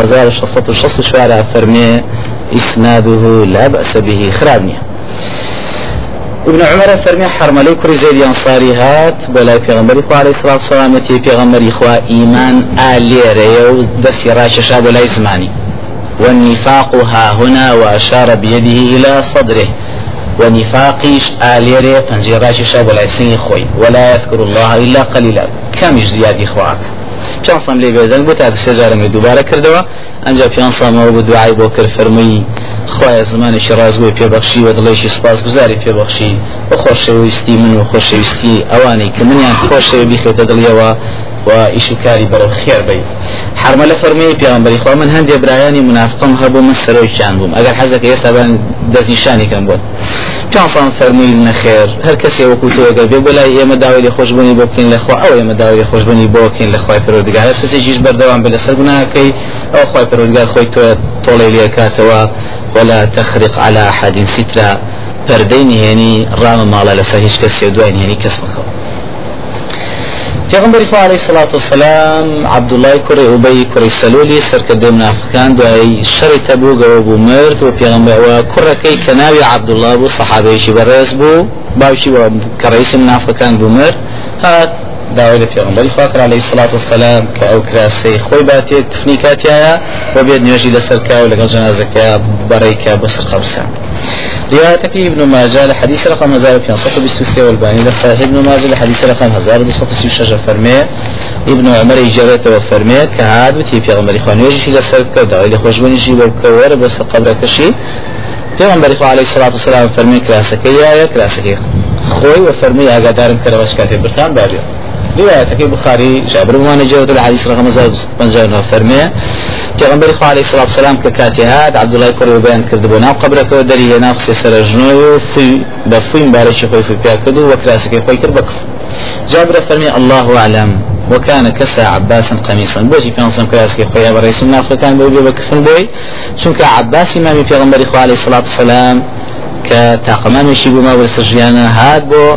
رقم 1664 فرمي إسناده لا بأس به خرابني ابن عمر فرمي حرم لي كري زيد هات بلا في غمر عليه الصلاة والسلام في غمر إخوة إيمان آلي ريو دسي راششا بلا زماني والنفاق ها هنا وأشار بيده إلى صدره. ونفاقيش آليري پنجيراشي شاب ولا سين خوي ولا يذكر الله إلا قليلا. كم زياد إخواك پیان سام لێ بێدەنگ بۆ تا سێجارەمە دووبارە کردەوە. ئەنج پیان سامەوە بە دوعای بۆ کرد فەرمووی خۆی زمانێکی ڕازگوی پێبەخشی و دڵێکی سپاس گوزاری پێبەخشی. بە خۆشەویستی من و خۆشەویستی ئەوانەی کە منیان خۆشەوە بیخێتە دڵیەوە و ئیشوکاری بەرەو خێر بی. حرمە لە فەرمی پیامبەری خوا من هەندێک برایانی منافقم هەبوو من سەرۆکیان بووم ئەگەر حەزەکە ئێستا بان دەستنیشانی کەم بوون. پیانسان فەرمووی نەخێر. هەر کەسێ وەکو تۆگەر بێ بەلای ئێمە داوای لێ خۆشببوونی بۆ بکەین لەخوا ئەو ئێمە داوای خۆشببوونی بۆ بکەین لە خوای پەرۆدگار. سەسێکیش بەردەوام بە لەسەر گوناکەی ئەو خوای پەرۆدگار خۆی تۆ تۆڵی لێکاتەوە. ولا تخرق على أحد سترا پەردەی نهێنی ڕامە ماڵە لەسەر هیچ کەسێ دوای نهێنی کەس مەخەوە پیغمبر عليه الصلاة والسلام عبد الله كري أبي كري سلولي سركد منافقان دوای شر تبوغ و مرد و پیغمبر و كركي كناوي عبد الله بو صحابي شي برز بو باوشي و كرئيس منافقان بو مرد. هات داوای لە پێغمبەری فاکر عليه الصلاة والسلام کە ئەو کراسی خۆی باتێ تفنیکاتیایە و بێت نوێژی لەسەر کا و لەگەڵ جنازەکە بەڕێکە بەسەر قەبرسان روايتك ابن ماجه لحديث رقم 1523 والباني. لصحيح ابن ماجه لحديث رقم 1236 فرمي ابن عمر اجارته وفرمي كهاد وتي في غمر اخوان يجي لسر كدا إلى خوشبني جي وكور بس قبر كشي في غمر عليه الصلاة والسلام فرمي كلاسك يا كلاسك خوي وفرمي اقدارن كره بس كاتب برتان بابي روايتك بخاري جابر بن جابر الحديث رقم 15 فرمي پیغمبر خو علیه الصلاة والسلام کە کاتی هات عبد الله کوڕ بیان کرد بۆ ناو قبرەکەەوە دەری هێنا قسێ سەر ژنۆی و فوی بە فوین بارەکی خۆی فوی پیا کرد و وەکراسەکەی خۆی کرد بەکف جابر فەرمی الله أعلم. وكان كسى عباسا قميصا بوجي في نصم كاسكي خويا برئيس النافع كان بوجي بكفن بوي شنك عباس إمامي في خو عليه الصلاة والسلام كتاقمان يشيبو ما ورسجيانا هاد بو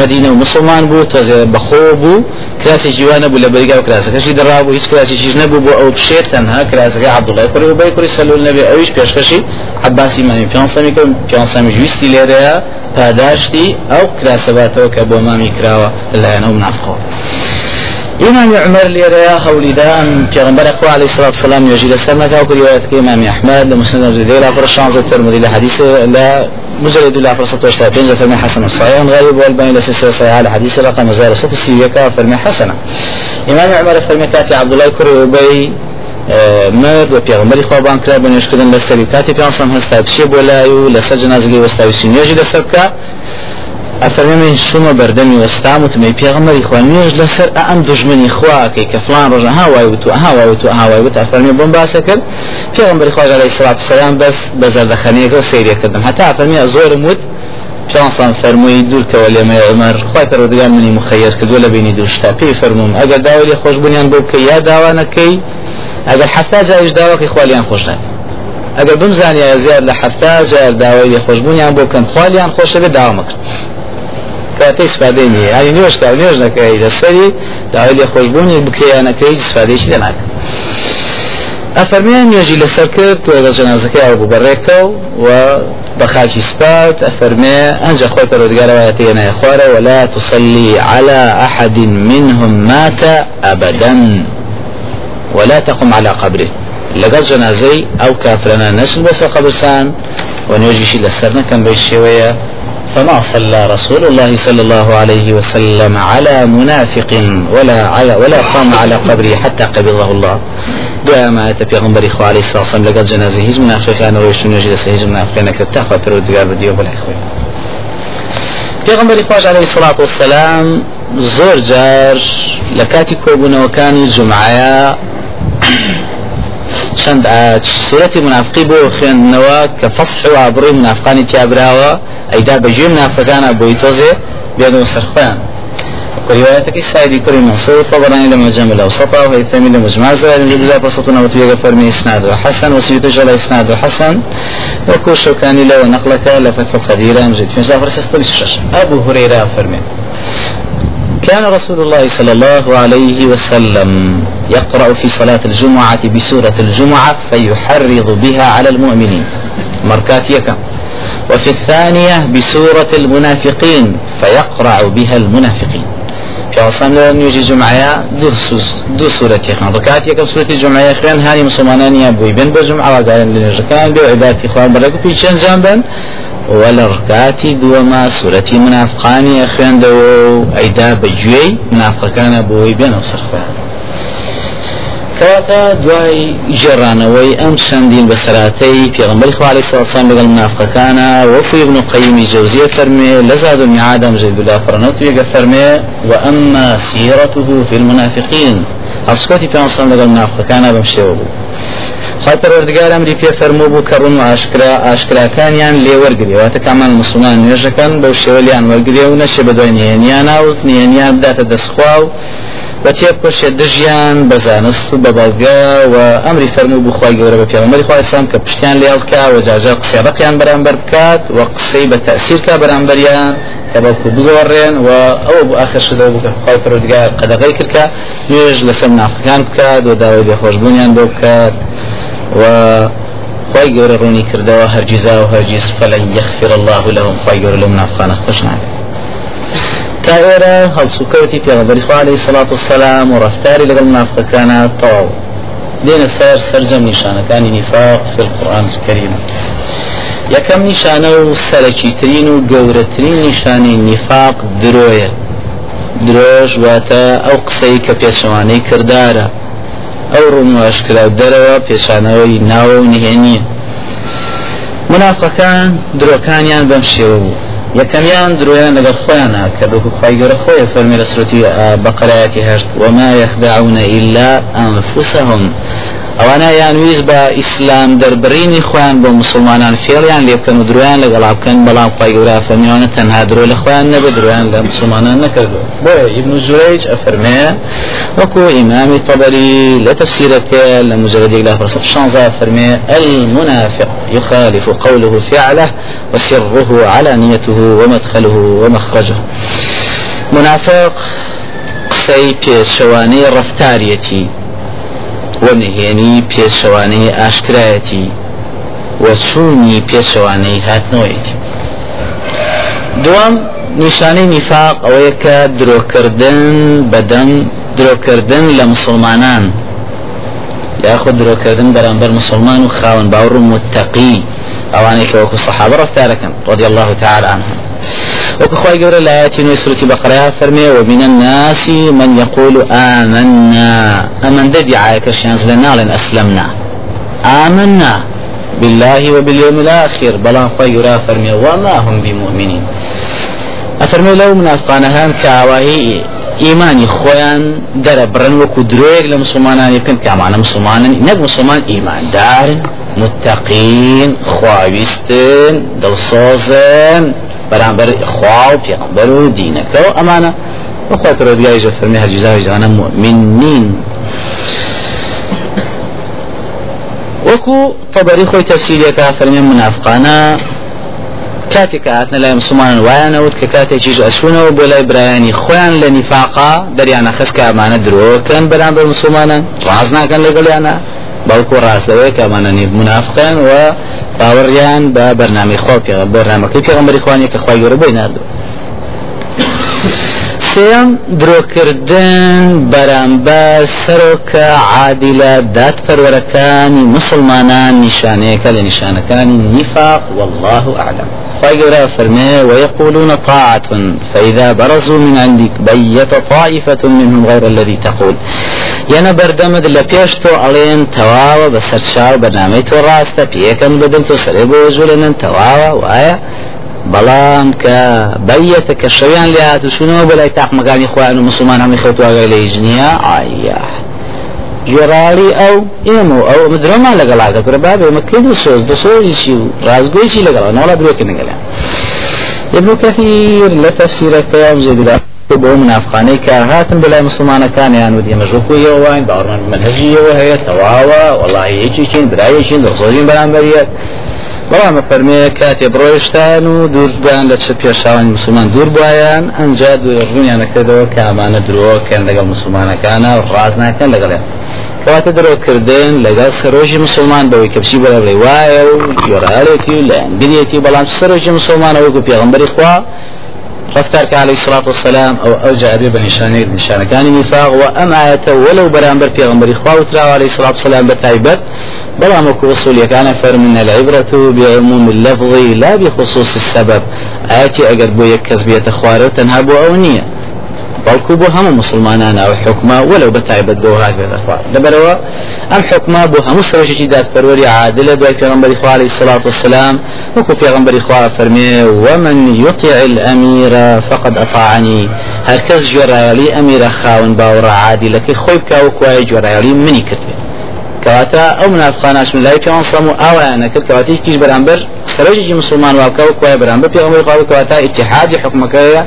مدینه و مسلمان بوو تۆزێ بەخۆ بوو کراسی جیوانە بوو لە بەریگا و کراسەکەشی دەڕابوو هیچ کراسیشیش نەبوو بۆ ئەو بشێت تەنها کراسەکە عبدوڵای کوڕی و بای کوڕی سەلول نەبێ. ئەویش پێشکەشی عباسی مامی پیانسەمی کرد پیانسەمی جویستی لێرەیە پاداشتی ئەو کراسەباتەوە کە بۆ مامی کراوە لەلایەنە و منافقەوە إمام عمر ليريا خولدان پیغمبر أخوة عليه الصلاة والسلام يجي لسنة كاو رواية إمام أحمد لمسند زيدي لا فرشان الترمذي لحديث لا مجلد لا فرصة وشتا بين فرمي حسن الصحيح. غريب والبين لسلسلة صحيحة الحديث رقم زار ست سيوكا فرمي حسنة إمام عمر فرمي كاتي عبد الله كري وبي مرد و پیغمبری خوابان کرا بنیشکردن لسری کاتی پیانسان هستا بشی بولای و لسر جنازگی وستاوی سینیوجی لسر بکا. ئەفەرمێ شومە بەردەمی وەستام وتمەی پێغمەری خوا نوێژ لەسەر ئەم دژمنی خواکەی کە فلان ڕۆژە هاوای وتو هاوای وتو هاوای وت ئەفەرمێ بۆم باسە کرد پێغمبەری خوا عەلەیهی سڵات سەلام بەس بە زەردەخەنەیەکە سەیرێکردم هەتا ئەفەرمێ زۆرم وت پیانسان فەرمووی دوورکەوە لێمە عمەر خی پەرۆدگار منی مخەیر کردو لە بینی دوشتا پێی فەرموم ئەگەر داوای لێ خۆشببوونیان بۆ بکە یا داوانەکەی ئەگەر حفتا جایش داواکەی خوالیان خۆش نابێت ئەگەر بمزانیا زیاد لە حفتا جار داوای لێ خۆشببوونیان بۆ بکەن خوالیان خۆشە بێ کاتی استفاده نیه یعنی نوش کار نوش نکردی. دستری داوای خوشبونی بکریانه کردی استفاده شده نکرد أفرميان يجي لسركت وإذا جنازك أبو بريكو وبخاكي سبات أفرمي أنجا خوي فرودقار وياتينا يا ولا تصلي على أحد منهم مات أبدا. ولا تقم على قبره. لقد جنازي أو كافرنا نسل بس قبرسان ونوجي لسرنا كان بيشيوية فما صلى رسول الله صلى الله عليه وسلم على منافق ولا على ولا قام على قبره حتى قبضه الله. دعاء ما أتى غنبري إخوة عليه الصلاة والسلام لقد جنازة هيز منافقان ويشتون يجلس هيز منافقان كتاخوا فرود بديو بالإخوة غنبري إخوة عليه الصلاة والسلام زور جار لكاتي كوبنا وكان جمعايا چەند سورەتی منافقی بۆ خوێندنەوە کە فەفح و ئابڕووی منافقانی تیابراوە ئەیدا بەژێ منافقانە بۆی تۆزێ بێنەوە سەرخۆیان. روايتك سعيد كري منصور طبراني لما جمع الأوسط وهيثمي لمجمع زائد لله بسطنا وتيجا فرمي إسناد وحسن وسيوت جل إسناد وحسن وكو شوكاني لو نقلك لفتح القديرة مجد في زافر سستلش أبو هريرة فرمي كان رسول الله صلى الله عليه وسلم يقرأ في صلاة الجمعة بسورة الجمعة فيحرض بها على المؤمنين. مركات يكم وفي الثانية بسورة المنافقين فيقرع بها المنافقين. في عصام لن يجي جمعة دو سورة يخان ركعت يكم سورة الجمعة يخان هاني مسلمانان يابوي بين بجمعة وقال لنجكان بيو عبادتي إخوان بركو في چند جنبا ولا ركعتي دوما سورة منافقان يخان دو عيدا بجوي منافقان بوي بين وصرفان کەواتە دوای جێڕانەوەی ئەم چەندین بەسەراتەی پێغمبەری خوا علیه الصلاة والسلام لەگەڵ منافقەکانە وەفوی ابن قەیمی جەوزیە فەرمێ لە زاد المعاد ئەم جەید الله فڕنەوت وێگە فەرمێ وأما سيرته في المنافقين هەسکۆتی پێنسان لەگەڵ منافقەکانە بەم شێوە بوو خاطر پەروەردگار ئەمری پێ فەرموو بوو کە ڕوون و ئاشکرا ئاشکراکانیان لێ وەرگری. واتە کامان مسلمان نوێژەکان بەو شێوە لیان وەرگێ و نەشێ بە دوای نێنیان ناوت نێنیان بداتە دەستخوا و بە تێپشێ دژیان بە زانست و بە بەڵگە و ئەمری فەرمو بخوای گەورە بە پێغەمبەری خواسان کە پشتیان لێڵکە و جاجا قسێڕەتیان بەرامبەر بکات و قسەی بە تەسیرکە بەرامبەریان کە بەڵکو بگۆڕێن و ئەوە بۆ آخر شدە بکە. خی پەرودگار قەدەغی کردکە نوێژ لەسەر نافەکان بکات و داوای بێخۆشببوونیان بۆ بکات. و خی گەورە ڕوونی کردەوە هەرگیزا و هەرگیز فەلەن یەخفر الله لهم خی گەورە لەم نافخانە خۆش ناکات تا ئێرە هەڵسوکەوتی پێغەبەری خوا عليه الصلاة والسلام و ڕفتاری لەگەڵ منافقەکانە تەواو دێنە فەر سەرجەم نیشانەکانی نیفاق في القرآن الكريم. یەکەم نیشانە و سەرەکیترین و گەورەترین نیشانی نیفاق درۆیە درۆژ واتە ئەو قسەی کە پێشەوانەی کردارە ئەو ڕوونواشکرا دەرەوە پێشانەوەی ناوە و نهێنیە منافقەکان درۆکانیان بەم شێوە بوو یەکەمیان درۆیان لەگەڵ خۆیانە کە بەکو خی گەورە خۆی فەرمی لە سرەتی بەقەرایەتی هەشت وما يخدعون إلا أنفسهم. ئەوانە یانویست بە ئیسلام دەربڕینی خۆیان بۆ مسلمانان فێڵیان لێ بکەن و درویان بەڵام خی گەورە فەرمیوانە تەنها درۆ لە خۆیان نەبە درویان لە مسلمانان نەکردو بۆیە ئیبن زورەیج ئەفەرمێ وەکو ئیمامی طبری لە تفسیرەکە لە مجردێک فرصة شانزا فەرمێ المنافق يخالف قوله فعله وسره علانيته ومدخله ومخرجه. منافق قسەی پێشەوانەی ڕفتارەتی وەنهێنی پێشەوانەی ئاشکرایەتی وە چوونی پێشەوانەی هاتنەوەیەتی. دوام نیشانەی نیفاق ئەوەیە کە درۆکردن بەدەم درۆکردن لە مسلمانان. یاخود درۆکردن بەرامبەر مسلمان و خاون باوڕ و متەقی. ئەوانەی کە وەکو سەحابە ڕفتارەکەن رضي الله تعالى عنهم. وكخواي قول الآيات من سورة بقرة فرمي ومن الناس من يقول آمنا. أمن عايك الشيانز لنا لن أسلمنا. آمنا بالله وباليوم الآخر. بلا خواي قول فرمي وما هم بمؤمنين. أفرمي لو منافقان كاواهي ئیمانی خۆیان دەرەبڕن وەکو درێک لە مسلمانانی بکەن کامانە مسلمانن نەک مسلمان ئیماندارن متقین خواویستن دڵسۆزن بەرامبەر خوا و پێغمبەر و دینەکە و ئەمانە وەخوای پرۆدگایژە فەرمی هەرگیزاوی جوانە مؤمنین. وەکو طبری خۆی تەفسیرێکە فەرمی منافقانە کاتێک هاتنە لای مسلمانان وایانەوت کە کاتێکیش ئەچوونەوە بۆ لای برایانی خۆیان لە نیفاقا دەریانە خستکە ئەمانە درۆکەن بەرامبەر مسلمانان ڕاز ناکەن لەگەڵیانە. بەڵکو ڕاستەوەی کەمانەنی منافقان و باوەڕیان بە بەرنامی خۆ بەرنامەکەی پێغەمبەری خوانی کە خخوای گەورە بۆی نردو سێم درۆکردن بەرامبەر سەرۆکە عادلە دادپەروەرەکانی مسلمانان نیشانەیەەکە لە نیشانەکانی نیفاق والله أعلم. خواهي فرمي ويقولون طاعة فإذا برزوا من عندك بيت طائفة منهم غير الذي تقول. یەنە بەردەمت لە پێش تۆ ئەڵێن تەواوە بە سەرچاو بەنامەی تۆ ڕاستە پێەکەم بدەن تۆ سەرێ بۆ تەواوە وایە؟ بەڵام کە بەیەتە کە شەویان لێ هاتوشونەوە بەلای تاقمەکانی خوان و مسلمان هەمی خەوتواگە لە ئیژنیە ئایا. گێڕاڵی ئەو ئێمە ئەو مدرۆمان لەگەڵاکە پرە بابێ مە کرد سۆز؟ دەسۆزیشی و ڕازگۆیشی لەگەڵ ناڵە برێکە نگەلە ابن كثير لا تفسير كلام زي بلا بۆ منافقانەی کە هاتن بەلای مسلمانەکانیان و دیمەژۆکویەوەین باڕمان منهجیەوە هەیە تەواوە وڵی یەکێکین برایەکین دەسۆزین بەرامبەریەت بەڵام فەرمێ کاتێ بڕۆیشتان و دووربیان لە چ پێشاوانی مسلمان دوور بواەن ئەنجا ڕوونیان نەکردەوە کە ئەمانە درۆکەن لەگەڵ مسلمانەکانە ڕاز ناکەن لەگەڵێن کەواتە درۆکردن لەگەڵ سەرۆژی مسلمان بەوەی کەپسی بەڵێ وایە و یۆرارێتی و لە ئەنگلێتی بەڵام سەرۆژی مسلمانە وەکو پێغمبەری خوا رفتار عليه الصلاة والسلام أو أوجع أبي بنشانه نشان كان نفاق وأما آية ولو برامبر في غنبر إخوة عليه الصلاة والسلام بتايبت بلا مكو وصول كان فرمنا العبرة بعموم اللفظ لا بخصوص السبب. آتي أقر بو يكز بيت أخواره تنهب أو نية. بەڵکو بۆ هەموو مسلمانان ئەو حکومە وەلو بە بۆ هات بێتەخوا لەبەرەوە ئەم حکومە بۆ هەموو سەرۆژێکی دادپەروەری پێغمبەری خوا عليه الصلاة والسلام. وەکو پێغمبەری خوا فەرمێ ومن يطيع الأمير فقد أطاعني هەرکەس جۆرایەلی ئەمیرە خاون باوەڕە عادلەکەی خۆی بکە وەکوای جۆرایەلی منی کردێ کەواتە ئەو منافقاناش من لای پێوان سەم و ئاوایانە کرد کەواتی کیش بەرامبەر سەرۆژێکی مسلمان واکە وەکوای بەرامبەر. پێغمبەری خوا کەواتە اتحادی حکومەکەیە.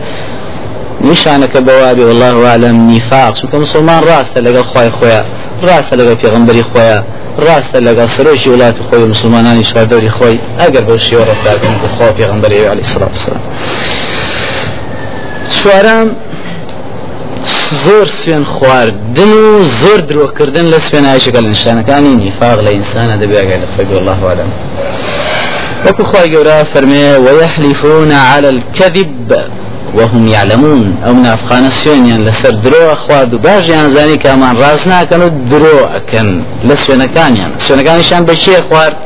نیشانەکە بەوابی والله عالم نیفاق چونکە مسلمان ڕاستە لەگەڵ خی خۆیان ڕاستە لەگەڵ پێغمبەری خۆیان ڕاستە لەگەڵ سەرۆژی وڵات خۆی مسلمانانی شاردەوری خۆی. ئەگەر بەو شێوە ڕفتارکەن بۆ خۆ پێغمبەری علی سڵات وسلام چوارم زۆر سوێن خواردن و زۆر درۆکردن لە سوێنایشەکە لە نیشانەکانی نیفاق لە ئینسانە دەبێگای لە خۆی الله عالم وەکو خی گەورە فەرمێ ويحلفون على الكذب وهم يعلمون. أو منافقان سوێنیان لەسەر درۆ خوارد و باشیان زانی کامان ڕاست ناکەن و درۆ ئەکەن لە سوێنەکانیان. سوێنەکانیشان بە چێ خوارد؟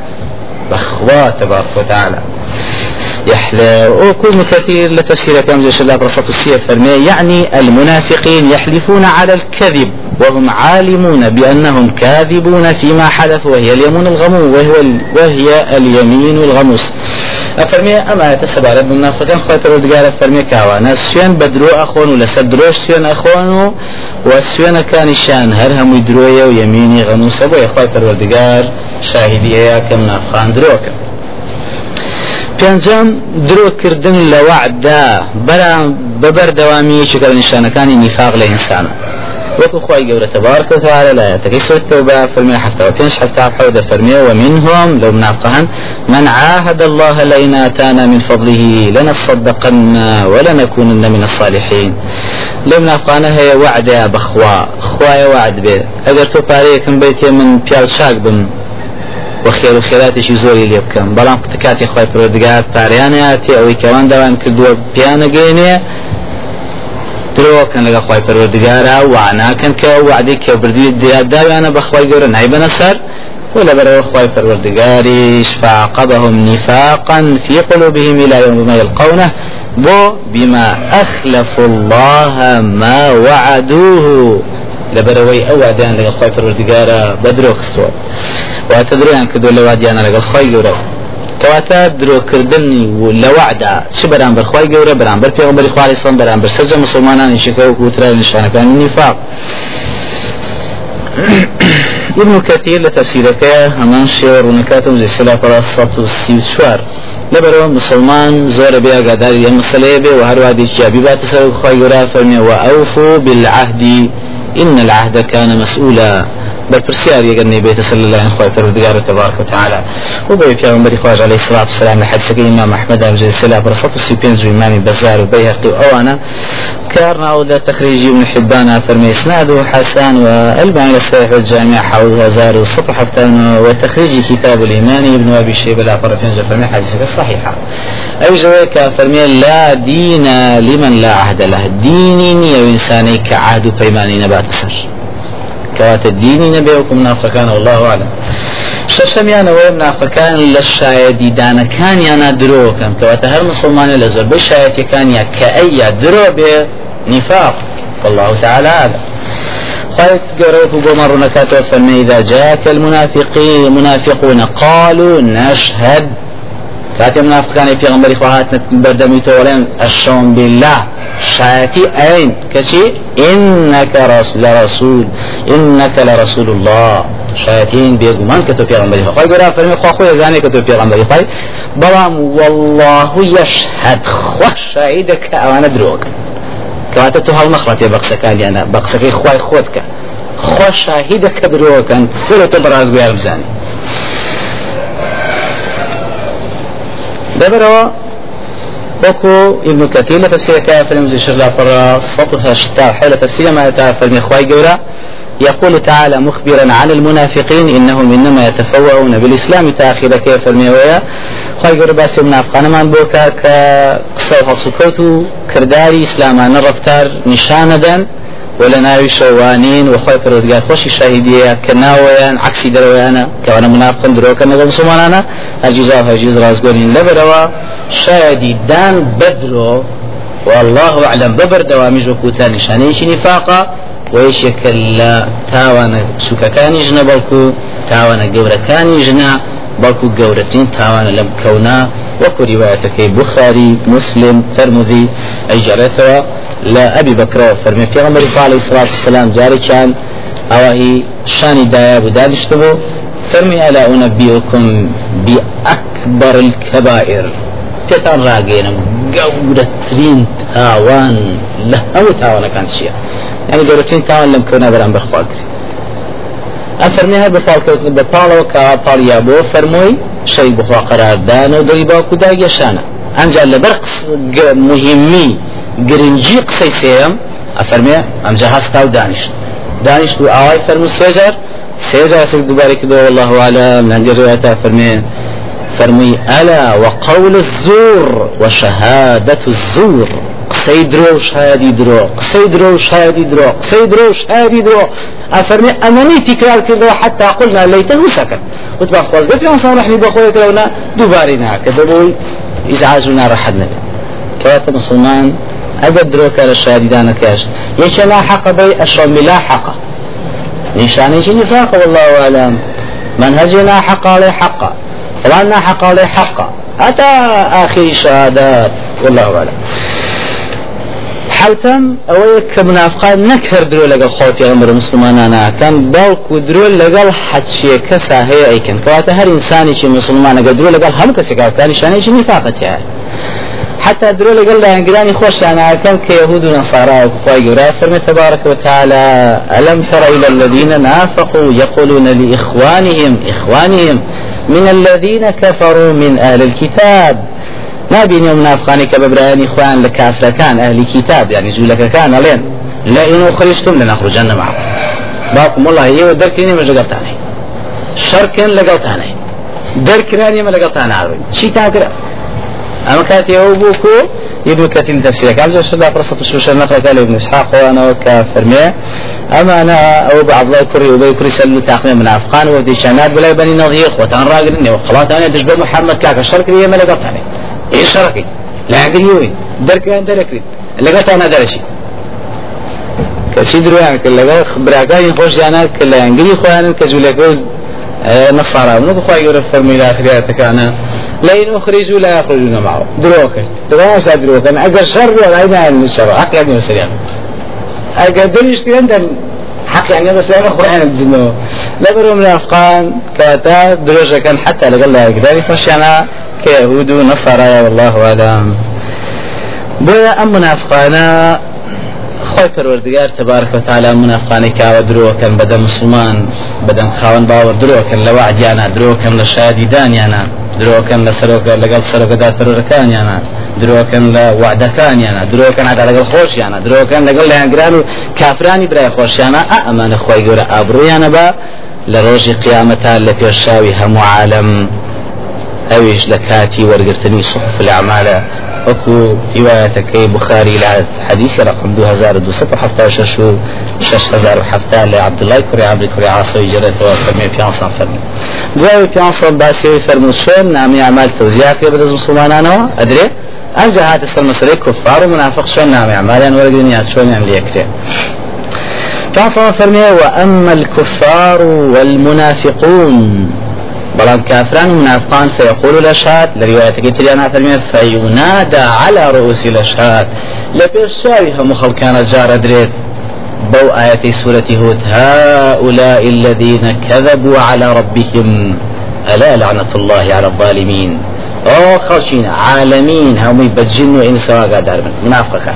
بەخوا تبارك وتعالى يحلى وكل كثير لتفسير كم جيش الله برصة السير يعني المنافقين يحلفون على الكذب وهم عالمون بأنهم كاذبون فيما حلف وهي اليمين الغموس وهو وهي اليمين الغموس. أفرمي أما تسبار من منافقين خوات الردقار فرمي كاوانا سيان بدرو أخون ولا سدروش سيان أخون وسيان كان شان هر هم ويميني غموس أبو خوات الردقار شاهدية كم منافقان دروكا پێنجەم درۆکردن لە وعدا بەبەر دەوامی چکە نیشانەکانی نیفاق لە ئینسانە وەکو خی گەورە تبارك وتعالى لا يتكي سورة التوبة فرمي حتى وتنش حتى حود فرمي ومنهم لو منافقهن من عاهد الله لئن آتانا من فضله لنصدقن ولنكونن من الصالحين. لو منافقانه هي وعد يا بخوا خوايا وعد به اگر تو پارەیەکم بيتي من پیاو چاک بم. وخير وخيراتي زۆری لێ بکەم بەڵام کاتی خی پرۆدگار پاریانەتی ئەوەی کەوان داوان کردووە پیانە گەینێ درۆکەن لەگە خی پەروەردگارە وعناکەن کە وعدی کە بردوی دیاداویانە بەخوای گەورە نایبەنە سەر ولبروا خواي فالوردقاريش فعقبهم نفاقا في قلوبهم إلى يوم ما يلقونه. بو بما أخلفوا الله ما وعدوه. لبروي أو وعدان لغا خواي فالوردقارة بدرو خستوا واتدرو يعني كدو لوعديانا لغا خواي قورو کەواتە درۆکردنی و لە وعدا چ بەرامبەر خی گەورە بەرامبەر پێغمبەری خوای سم بەرامبەر سەرجە مسلمانانی شەکە و کوترا نیشانەکانی نیفاق ابن كثير لتفسيرك همان شير ونكاتم زي سلا فرا سطو سيوتشوار لبرو مسلمان زور بيا قدار يا مسألة بي وهروا دي شابي بات سر خيرا فرمي وأوفوا بالعهد إن العهد كان مسؤولا. بالبرسيار يقرني بيت صلى الله عليه وسلم تبارك وتعالى. وبي پیغمبر خواج عليه الصلاة والسلام لحد سكي إمام أحمد أبو زيد سلا برصف السيبين زو إمام بزار وبيهقي وأوانا كارنا أو ذا تخريجي ابن حبان فرمي إسناده حسان والباني الصحيح والجامع حول هزار وسطح حفتان وتخريج كتاب الإيمان ابن أبي شيبة لا فرفين فرمي حديثك الصحيحة. أي جويك فرمي لا دين لمن لا عهد له. ديني وإنساني كعهد بيماني نبات سر. كوات الديني نبي وكم منافقان والله أعلم. شەشەمیان ئەوەیە منافەکان لە شایەدیدانەکانیانە درۆکەن کەواتە هەر مسلمانە لە زۆربەی شایەتەکانیان کە ئەیە درۆ بێ نفاق. والله تعالى أعلم. قالت قرأت بما رنكات فما إذا جاءك المنافقين المنافقون قالوا نشهد كاتي منافقان غنبري خواهات بردمي تولين الشون بالله. شاتي أين كشي إنك لرسول. إنك لرسول الله. شایەتین بێگومان کە تۆ پێغمبەری خۆی گەورە فەرمی خوا خۆی زانێ کە تۆ پێغمبەری خۆی بەڵام والله يشهد خوا شاهدە کە ئەوانە درۆکن کەواتە تۆ هەڵ نەخڵاتێ بە قسەکانیانە بە قسەکەی خوای خۆت کە خوا شاهدە کە درۆکەن دبروا وكو ابن كثير لتفسير كافر فرمز الشيخ لافر سطها شتاء حول تفسير ما يتعرف المخواي قولا يقول تعالى مخبرا عن المنافقين إنهم إنما يتفوهون بالإسلام تأخير كيف الميوية. خواي قولا باس منافقان من بوكا كقصة سكوتو كرداري اسلامان الرفتار نشانا ولا ناوي شوانين وخوي پروردگار خوشي شاهدية كناويان عكسي درويانا كوانا منافقن درو كان نظام سمانانا الجزاء فجز رازقونين. لبروا شاهدي دان بدرو. والله أعلم. ببر دوامج وكوتان شانيش نفاقا ويش يكلا؟ تاوانا سوكاكاني جنا بلكو. تاوانا قوركاني جنا بلكو. قورتين تاوانا لم كونا وكو روايتك بخاري مسلم ترمذي. أي جرثوا لا أبي بكر فرمي في غمر عليه الصلاة والسلام جاري كان أوهي شاني دايا بدانشتبو فرمي ألا أنبئكم بأكبر الكبائر تتان راقينا قودة ترين تاوان لهم تاوان كان شيء يعني قودة ترين تاوان لم كنا بران بخواك أفرميها بفالك بفالو وكا يابو فرموي شيء بخوا قرار دانا ودريبا كدا يشانا أنجا لبرقص مهمي گرنجی قسەی سێم ئەفەرمێ ئەمجا هەستا و دانیشت دانیشت و ئاوای فەرمو سێجار سێجار سێک دووبارە کردەوە والله لەنجە ڕوایەتە فەرمێ فرمي ألا وقول الزور وشهادة الزور. قسەی درۆ شایدی درۆ قسەی درۆ شایدی درۆ قسەی درۆ شایدی درۆ ئەفەرمێ تکرار کردەوە حتا قلنا لەیتەه سەکەت وتبا خۆزگە پیانسان ڕحمی بەخۆی کەونا دووباری ناکە دەبووی ئیزعاج و ناڕەحەت نەبێت کەواتە مسلمان ئەگە درۆکە لە شاریدانەکەش یەکە لا حق بي ئەشۆمی لا حەقە نیشانێکی نفاق والله أعلم. منهج لا حق عليه حقا طبعا لا حق عليه حقا حتى آخر شهادات. والله أعلم. حوتم ئەوەیە کە منافقان نەکرد درۆ لەگەڵ خۆتی ئەمر مسلمانانەکەن باوکو درۆ لەگەڵ حەچیەکە ساهەیە ئەیکەن کەواتە هەر ئینسانێکی مسلمانەگە درۆ لەگەڵ هەموو کەسێکاکانی شانێکی نیفاقەتیە حتى درو لقل لها انقلاني خوش أنا كم كيهود ونصارى وكفاي قرا فرمي تبارك وتعالى ألم تر إلى الذين نافقوا يقولون لإخوانهم إخوانهم من الذين كفروا من أهل الكتاب. ما بين يوم نافقاني كببراني إخوان لكافر كان أهل الكتاب يعني زولك كان لين. لئن أخرجتم لنخرجن معكم. باكم والله هي دركني ما لقلتاني. شركا لقلتاني. دركني ما لقلتاني. شي تاكرة. أما كانت يوبوكو ابن كثير تفسير كان زوج الله فرصة الشوشة نقل قال ابن إسحاق وأنا وكافرمي أما أنا أو بعض الله كري وبي كري سلو تاقمي من أفغان ودي شانات بلا بني نظير خوتان راقل إني وخلاص أنا دش محمد كاك الشرك لي ما لقطت عليه إيه شركي لا أقل يوي. درك أنت لكري لقطت أنا درشي كسي دروان كلا خبراكاي خوش جانا كلا انجلي خوان كزولكوز نصارى. ونو خواهي يقول فرمي الآخريات أنا. لئن أخرجوا لا يخرجون معه. دروكا دروكا دروكا أجر شر ولا أين من الشر حق يعني مسلم أجر دنيش عندنا حق يعني بس لا أخوة أنا بجنو لبرو من كاتا دروجة كان حتى لقال لها كذلك فشينا كيهود ونصارى والله أعلم. بويا أم منافقانا. خۆی پەروەردگار تبارك وتعالى منافقانی کاوە درۆکەن بەدە مسلمان. بەدەم خاوەن باوە درۆکەن لە وعدیانە درۆکەن لە شادی دانیانە درۆکەن لە سەرۆکە لەگەڵ سەرۆکەدا پەرەکانیانە درۆکەن لە وعدەکانیانە درۆکەن هەتا لەگەڵ خۆشیانە درۆکەن لەگەڵ لایەنگران و کافرانی برای خۆشیانە ئە ئەمانە خۆی گەورە ئابڕویانە بە لە ڕۆژی قیامەتا لە پێشاوی هەموو عالم. ئەویش لە کاتی وەرگرتنی صحف الأعمال. وكو روايتك بخاري لا حديث رقم 2276 و 6007 لعبد الله كري عبد كري عاصي جرت وفرمي بيانصا فرمي. دواوي بيانصا باسي فرمي شون نامي أعمال توزيع في بدز مسلمانانو أدري؟ أرجع هات السر مسألة كفار ومنافق شون نامي أعمال أن ورقني شون يعني ليكتين بيانصا فرمي وأما الكفار والمنافقون. بلان كافران منافقان فيقول الأشهاد لرواية تريانا فرمي فينادى على رؤوس الأشهاد لبيش شاوي هم كانت جار دريت بو آية سورة هود هؤلاء الذين كذبوا على ربهم ألا لعنة الله على الظالمين؟ أو خلشين عالمين هم بجن وقادر من منافقة.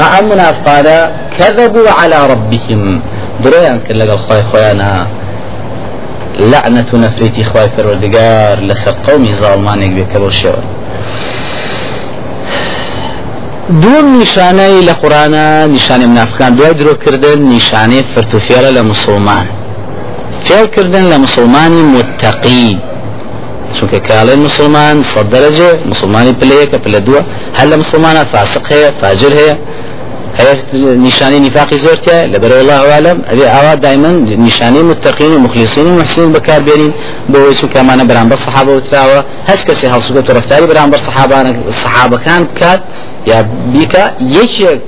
أهم منافقة كذبوا على ربهم. دريان كل الخوي خويانا. لعنة نفريتي خواي فرودقار لسر قومي ظالمانك بكبر شور دوم نیشانەی لە قورآنە نیشانی منافقان دوای درۆکردن نیشانەی فرتوفێرە لە مسلمان. فێڵکردن لە مسلمانی متەقی چونکە کاڵێن مسلمان سەد دەرەجێ مسلمانی پلەیەکە پلە دووە فاسق هەیە فاجر هەیە. هەیە نیشانی نفاقی زۆرتە لەبەر الله عالم. ئەبێ ئاوا دایما نیشانی متقین و مخلصین و محسین بەکاربێنین بۆی چونکە ئەمانە بەرامبەر سەحابە وتراوە هەست کەسی هەڵسوگەت و ڕفتاری بەرامبەر سەحابەکان بکات یا بیکە یەکێک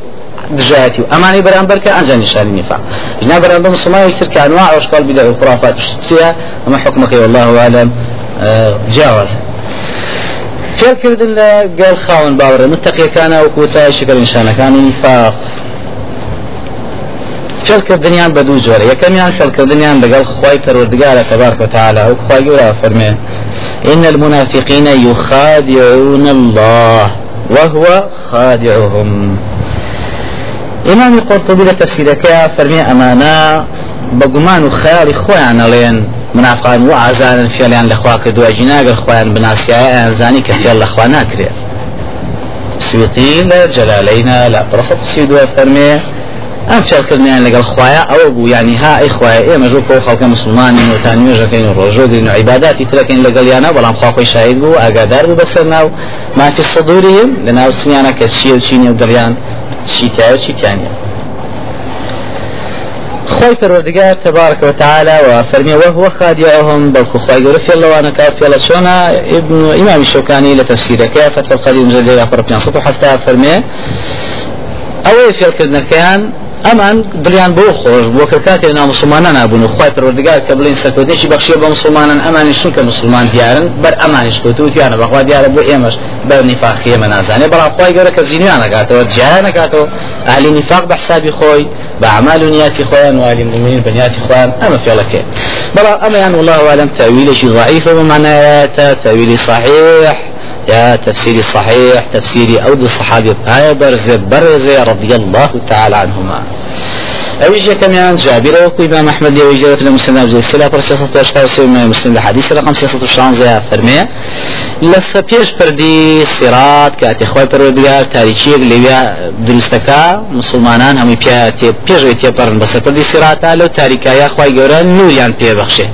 دژایەتی و ئەمانی بەرامبەر کە ئەنجا نیشانی نفاق. جنا بەرامبەر مسلمانی تر کە انواع اشکال بدع و خرافات چیە؟ ئەمە حکمەکەی والله عالم جیاوازە فێرکردن لە گەڵ خاون باوەڕە متەقیەکانە و کوتای شکل نیشانەکانی نیفاق فێرکردنیان بە دوو جۆرە یەکەمیان فێرکردنیان لەگەڵ خی پەروەردگارە تبارك وتعالى. و خی گەورە فەرمێ إن المنافقين يخادعون الله وهو خادعهم. إمام القرطبي لتفسيرك فرمي أمانا بقمان وخيال خوان لين منافقان وعزان فعلیان لەخوا کردووە جیناگەر خۆیان بناسیایە ئەزانی کە فێڵ لەخوا ناکرێت سویتی لە جەلالەینە لە پرسە قسی دووە فەرمێ ئەم فێڵکردنیان لەگەڵ خوایە ئەوە بوو ینی ها ئەی خوایە ئێمە ژوو کۆ خەڵکە مسلمانی وتان نوێژەکەین و ڕۆژۆگرین و عیباداتی ترەکەین لەگەڵیانە بەڵام خواخۆی شاید بوو ئاگادار بوو بەسەر ناو مافی سەدوریم لە ناو سنیانە چیتایە چیتیانە خوي پروردگار تبارك وتعالى وفرمي وهو خادعهم بل خوي قول في الله وأنا كاف يلا شونا. ابن إمام الشوكاني لتفسير فتح القديم بيان سطح حتى فرمي أو في الكلمة كان ئەمان دڵیان بۆ خۆش بۆ کە کاتێ نامسلمانە نبوون و خخوای پەروەردگار کە بڵین سەرکەوتێکی بەخشیە بە مسلمانان ئەمانی چونکە مسلمان دیارن بەر ئەمانیش کەوتوتیانە بەخوا دیارە بۆ ئێمەش بەر نفاقی ئێمە نازانێ بەڵام خخوای گەورە کە زیینیان نکاتەوە جیان نکاتەوە ئالی نفاق بە حسابی خۆی بە عمال و نیاتی خۆیان والی مؤمنین بنیاتی خوان ئەمە فێڵەکە بەڵام ئەمەیان والله عالم تاویلێکی ضعیفە بمعنایەتە تاویلی صحیح يا تفسيري صحيح تفسيري أود الصحابي برز برز رضي الله تعالى عنهما. أويش كمان جابر وكو إمام أحمد لي ويجرت لمسلم أبو السلا پر سياسة واشتاو سيما مسلم الحديث رقم سياسة الشانزة فرمية لسا بيش پردي سيرات كاتي خوي پروردگار تاريخي لويا درستكا مسلمانان همي پيا تي پيش ويتي پرن بس پردي سيراتا لو تاريكا يا خوي گورا نوريان پي بخشه.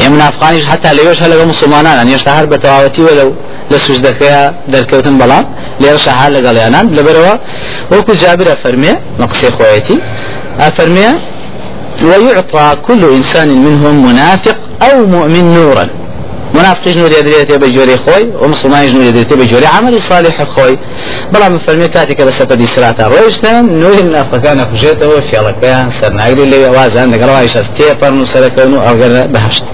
ئێمە نافقانیش حتا لەوێش هە لەگە مسلمانان هێشتا هەر بە تەواوەتی وەلو لە سوزدەکەیە دەرکەوتن بەڵام لێرە شەها لەگەڵیانان لەبەرەوە وەکو جابرە فەرمێ مەقسێ خۆیەتی ئەفەرمێ ويعطى كل إنسان منهم منافق أو مؤمن نورا. منافقش نور يدريت بجوري خوي ومسلمان نور يدريت بجوري عمل صالح خوي. بلا من فرمي كاتك بس بدي سراتا رويشتن نور المنافقان فجيته في الله بيان سرناغري اللي وازان دقروا عيش استيبر نسركونو أو غير بهشت.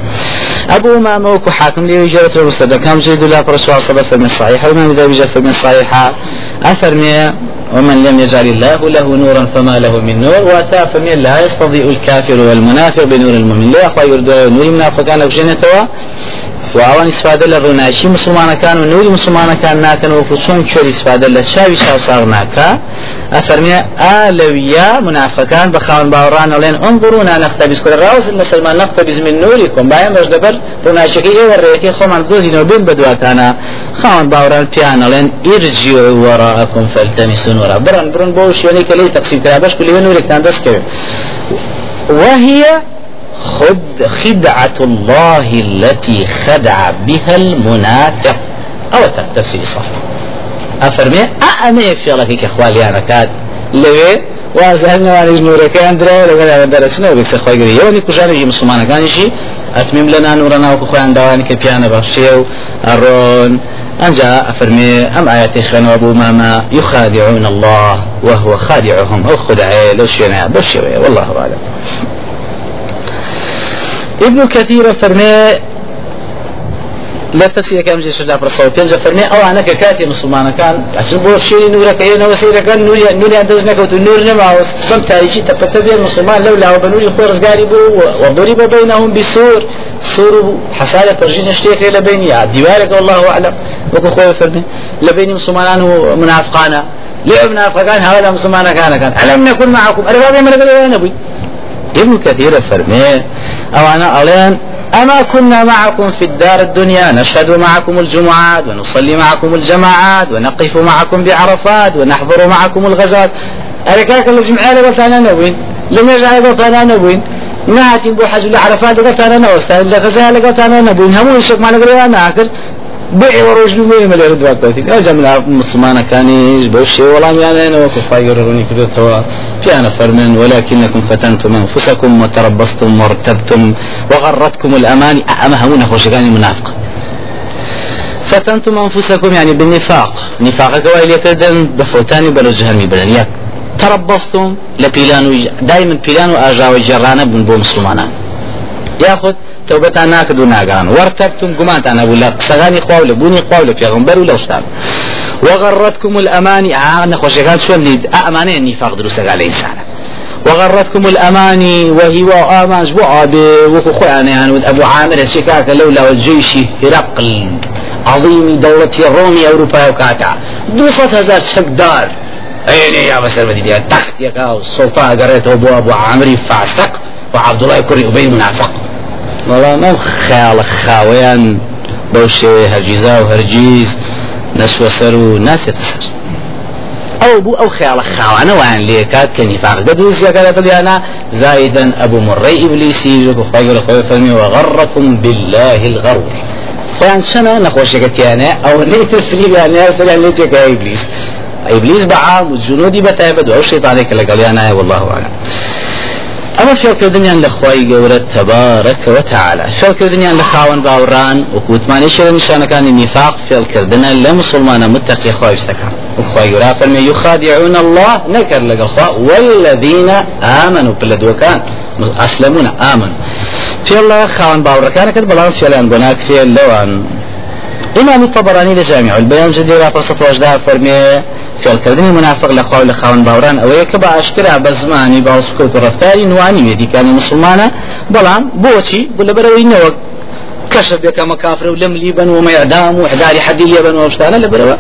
أبو ما موك حاكم لي وجرت المستدى كم جيد الله صلى الله عليه صحيحة وما إذا وجد في صحيحة. أفرمي ومن لم يجعل الله له نورا فما له من نور واتا فمن لا يستضيء الكافر والمنافق بنور المؤمن. لا يخوى يرد نور المنافقان بجنة و ئەوان استفاده لە ڕووناچی مسلمانەکان و نوری مسلمانەکان ناکەن وەکو چۆن چۆری استفاده لە چاوی چاوساغ ناکە ئەفەرمێ ئالەویە منافەکان بە خاون باوەڕان ئەڵێن ئەنظرونا نەختەبیز کورە ڕاوز مسلمان نەختەبیز من نوریکم بایم بەش دەبەر ڕووناچەکەی ئێوە ڕێەکەی خۆمان دۆزینەوە بین بە دواتانە خاون باوەڕان پیان ئەڵێن ئیرجی وەڕاءکم فەلتەمیسون وەرا برن برن بۆ شوێنەی کە لی تەقسیم کرا بەش لێ نورێکتان دەستکەوێت وهي خد خدعة الله التي خدع بها المنافق. أو تفسير صحيح. أفرمي؟ أأمي في الله كإخوالي أنا كاد. لوي؟ وازهلنا وانيز نورەکەیان درا لەگەڵ دەرەچنەوە بێک سەخوای یەوەنی کوژانێکی مسلمانەکانیشی ئەتمیم لە نانورەنا وکو خۆیان داوانی کە پیانە بەخشێ و ئەڕۆن أنجا أفرمي أم آيات خانوا أبو ماما يخادعون الله وهو خادعهم. أو خدعي لو شينا بشوي والله أعلم. ابن كثير فرمي لا تفسير كم جيش لا برصو بينجا فرمي أو أنا كاتي مسلمان كان عشان بو شيء نور كاين وسير كان نور نور عندنا كوت نور نما وسم تاريخي تبتدي المسلمان لولا وبنور يخور زغاري بو وضرب بينهم بسور. سور حسالة فرجين اشتيك لبيني ديوارك والله أعلم. وكو خوي فرمي لبيني مسلمان ومنافقانا ليه منافقان هذا مسلمان كان كان. ألم نكن معكم؟ أربابي من قبل ابن كثير فرمي أو أنا ألين أما كنا معكم في الدار الدنيا نشهد معكم الجمعات ونصلي معكم الجماعات ونقف معكم بعرفات ونحضر معكم الغزات أركاك اللي جمعنا قلت أنا نوين لم يجعل قلت أنا نوين ناتي بو حج العرفات قلت أنا نوستان لغزال قلت أنا نبوين همون الشيخ معنا قلت أنا أكر بيع وروج بيع ملي رد وقتي أجا من مسلمان كانيش بوشي والله يعني أنا وكفاي يروني كده توا في أنا فرمن ولكنكم فتنتم أنفسكم وتربصتم وارتبتم وغرتكم الأماني أما همون خوش كاني منافق فتنتم أنفسكم يعني بالنفاق. نفاقك وإلي تدن بفوتاني بلو جهنمي بلن ياك تربصتم لبيلانو دائما بيلانو أجاوي جرانا بن بو مسلمانان ياخذ توبتان ناكد وناقران وارتبتم قماتان أبو الله قسغاني قواولة بوني قواولة في غنبر ولا وشتاب وغرتكم الأماني آه نخوشكات شو اللي أماني النفاق دروسك على إنسان وغرتكم الأماني وهي وآمان جبو عابي وخو يعني أبو عامر الشكاك لولا والجيش هرقل. عظيم دولة الرومي أوروبا وكاتا دوصة هزار شكدار ايني يا مسر مدينة تخت يا السلطان قريته أبو أبو عامري فاسق وعبد الله كري أبي منافق. والله ما خيال خاويان بوشي هرجيزا وهرجيز نسوى سر وناس يتسر أو بو أو خيال خاوانا وان ليكات كنفاق قد وزيا قال أنا زايدا ابو مري ابليسي وخير خير فرمي وغركم بالله الغرور. فان سنة نخوش أنا أو ليت الفليب يعني ارسل ليتك يا ابليس ابليس بعام وجنودي بتايبد أو شيطانك لقال أنا والله اعلم. ئەمە فێڵکردنیان لە خی گەورە تەبارەکەوە تعاالە فێڵکردنیان لە خاوەن باوڕان و کووتمانی شێ نیشانەکانی نیفاق فێڵکردنە لە مسلمانە متەقی خۆشتەکان وخوای گەورا فەرمێ یخادعون الله نەکرد لەگەڵخوا والذین آمنوا پلەدوەکان ئەسلمون آمن فێڵ خاوەن باوڕەکانەکەت بەڵام فێڵیان بۆ ناکرێ لەوان إمام الطبراني لجامع البيان جدي فرصة وجدها فرمي في الكردني منافق لخوا لخوان باوران أو يكبا أشكرا بزماني باوسكوت رفتاري نواني يدي كان مسلمانا بلان بوشي بلا بروي نوك كشف بك مكافر ولم ليبن وما يعدام وحداري حدي ليبن ومشتانا لبروا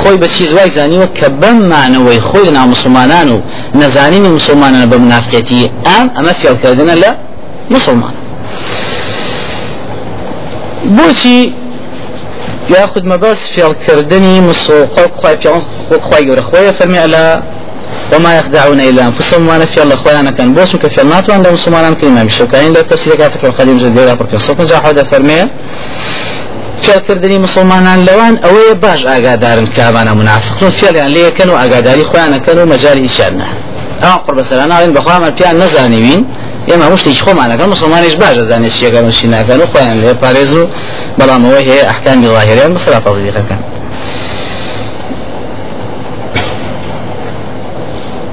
خۆی بە چیزوای زانیوە کە بەم مانەوەی خۆی نا مسلمانان و نەزانینی مسلمانان بە منافقەتی ئەم ئەمە فێڵکردنە لە مسلمان بۆچی ياخذ مباس في الكردني مصو خوي في خوي غير خوي فرمي على وما يخدعون إلا أنفسهم ما نفي الله خويا أنا كان بوس كفي الناتو عند مسلمان كلمه بالشوكاين لا تفسير كافة القديم جديد بركه صوت زاحوده فرمي فێڵکردنی مسلمانان لەوان ئەوەیە باش ئاگادارن کامانە منافقون فێڵیان لێ کەن و ئاگاداری خۆیانەکەن و مەجای هیچیانە ئەو قڕ بەسەران ناڵێن بەخوامان پیان نەزانیوین ئێمە هەمشتێکی خۆمانەکە مسلمانیش باش دەزانێت چیەکەن و شیناکەن و خۆیان لێ پارێز و بەڵام ئەوە هەیە ئەحکامی ظاهریان بەسەرا تەضیقەکەن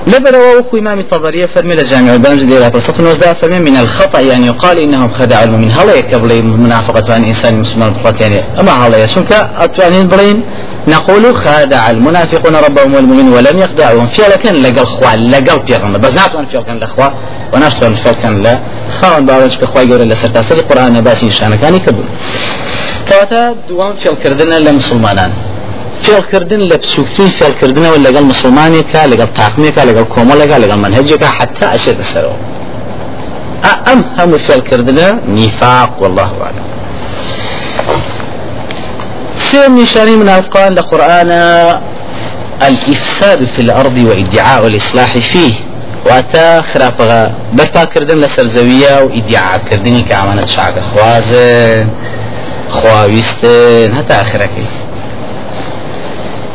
لبروا وكو إمام الطبرية فرمي لجامع البانج ديلا برسطة نوزدا فرمي من الخطأ يعني يقال إنهم خدعوا المؤمن هلا يكبلي منافقة عن إنسان مسلمان بقرات يعني أما هلا يسونك أتوانين برين نقول خادع المنافقون ربهم والمؤمن ولم يخدعوهم. في لكن لقى الخوا لقى بيغمبر بس نعطوا في كان الأخوة ونشتون في كان لا. خاون باوج كخوا يقول لسرتا سري قرآن باسي نشانه كان يكبر كواتا دوام في الكردنا لمسلمانان فێڵکردن لە بچووکترین فێڵکردنەوە لەگەڵ مسلمانێکە لەگەڵ تاقمێکە لەگەڵ کۆمەلەکە لەگەڵ منهجێکە حتا ئەشێتە سەرەوە ئەم هەموو فێڵکردنە نیفاق والله أعلم. سيم نشاني منافقان لقرآن الإفساد في الأرض وإدعاء الإصلاح فيه. وأتا خراپغا برپا کردن لسر زویه و ادعا کردنی که امانت شعق خوازن خواویستن حتی آخرکی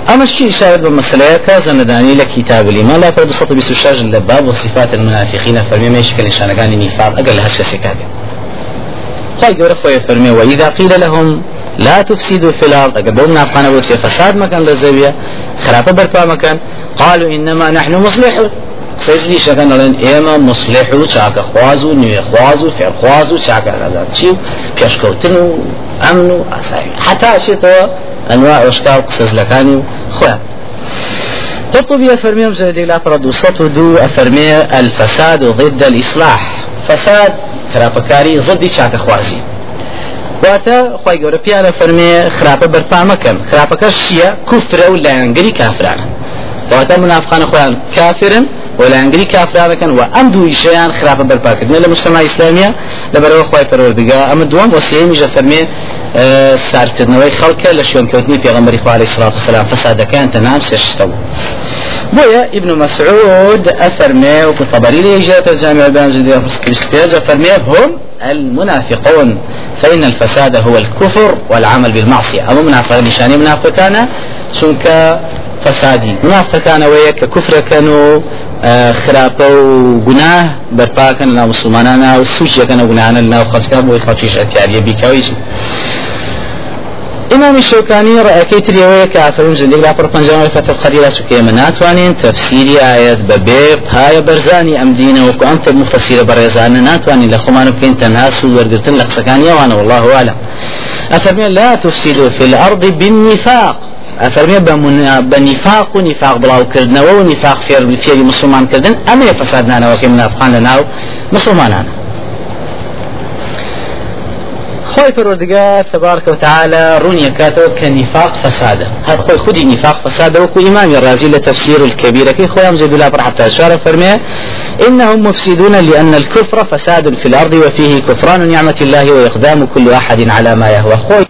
أما الشيء إشارة بمسألة كازا نداني لكتاب الإيمان. لا فرد سطو بسوشاج لباب وصفات المنافقين. فرمي ما يشكل إنشان كان نفاق. أقل هشك سكابي قال قول خويا فرمي. وإذا قيل لهم لا تفسدوا في الأرض. أقل بوم نافقان بوتي فساد مكان للزاوية خرافة بركوا مكان قالوا إنما نحن مصلحون. سيزلي شكن لين إما مصلحو شاك خوازو نوي خوازو فعل خوازو شاك هذا شيء بيشكوتنو أمنو أسايم حتى شيء أنواع واشكال قصص لكاني خويا. قرطبي أفرمي مجلد لا فرد دو أفرمي الفساد ضد الإصلاح. فساد خرابكاري ضد شاك خوازي. واتا خواهي قورا بيانا فرمي خرابة برپا مكان خرابة كشيا كفر ولا ينقري كافران واتا منافقان خوان كافرن ولا انجلي كافر كان واندو شيئا خلاف برباكد من المجتمع الاسلامي لبرو خوي پروردگار اما دوام وسيم جا فرمي سارکردنەوەی خەڵکە لە شوێنکەوتنی پێغەمبەری خوا علیه الصلاة والسلام فسادەکان تەنام سێشتەوە بويا ابن مسعود أفرمي وطبري لي جاءت الجامع بأن جديد أفرمي هم المنافقون فإن الفساد هو الكفر والعمل بالمعصية. أما منافق نشاني منافقان شنك فسادي. منافقان ويك كفر كانوا آه، خراپە و گوناه بەرپاکەن لە مسلمانانە و سوچەکەن و گوناانە ناو خەچکان بۆی إمام الشوكاني رأيكي تريوية كافرون زندق لا پر پنجام فتح القديرة سكي مناتوانين تفسيري آيات ببيب هاي برزاني أم دينه وكو أنت مفسير برزان ناتواني لخمان بكين تنهاسو ورقرتن لقسكانيا وأنا والله أعلم. أفرمي لا تفسدوا في الأرض بالنفاق. أفرمي بنفاق ونفاق بلاو كردنا ونفاق فير فير مسلمان كردن أما فسادنا وكي منافقان لنا خوي پروردگار تبارك وتعالى روني كاتو كنفاق فسادا هذا خوي خدي نفاق فسادا وكو إمام الرازي لتفسير الكبير كي خوي أمزد الله برحة أشار فرمي إنهم مفسدون لأن الكفر فساد في الأرض وفيه كفران نعمة الله وإقدام كل أحد على ما يهوى. خوي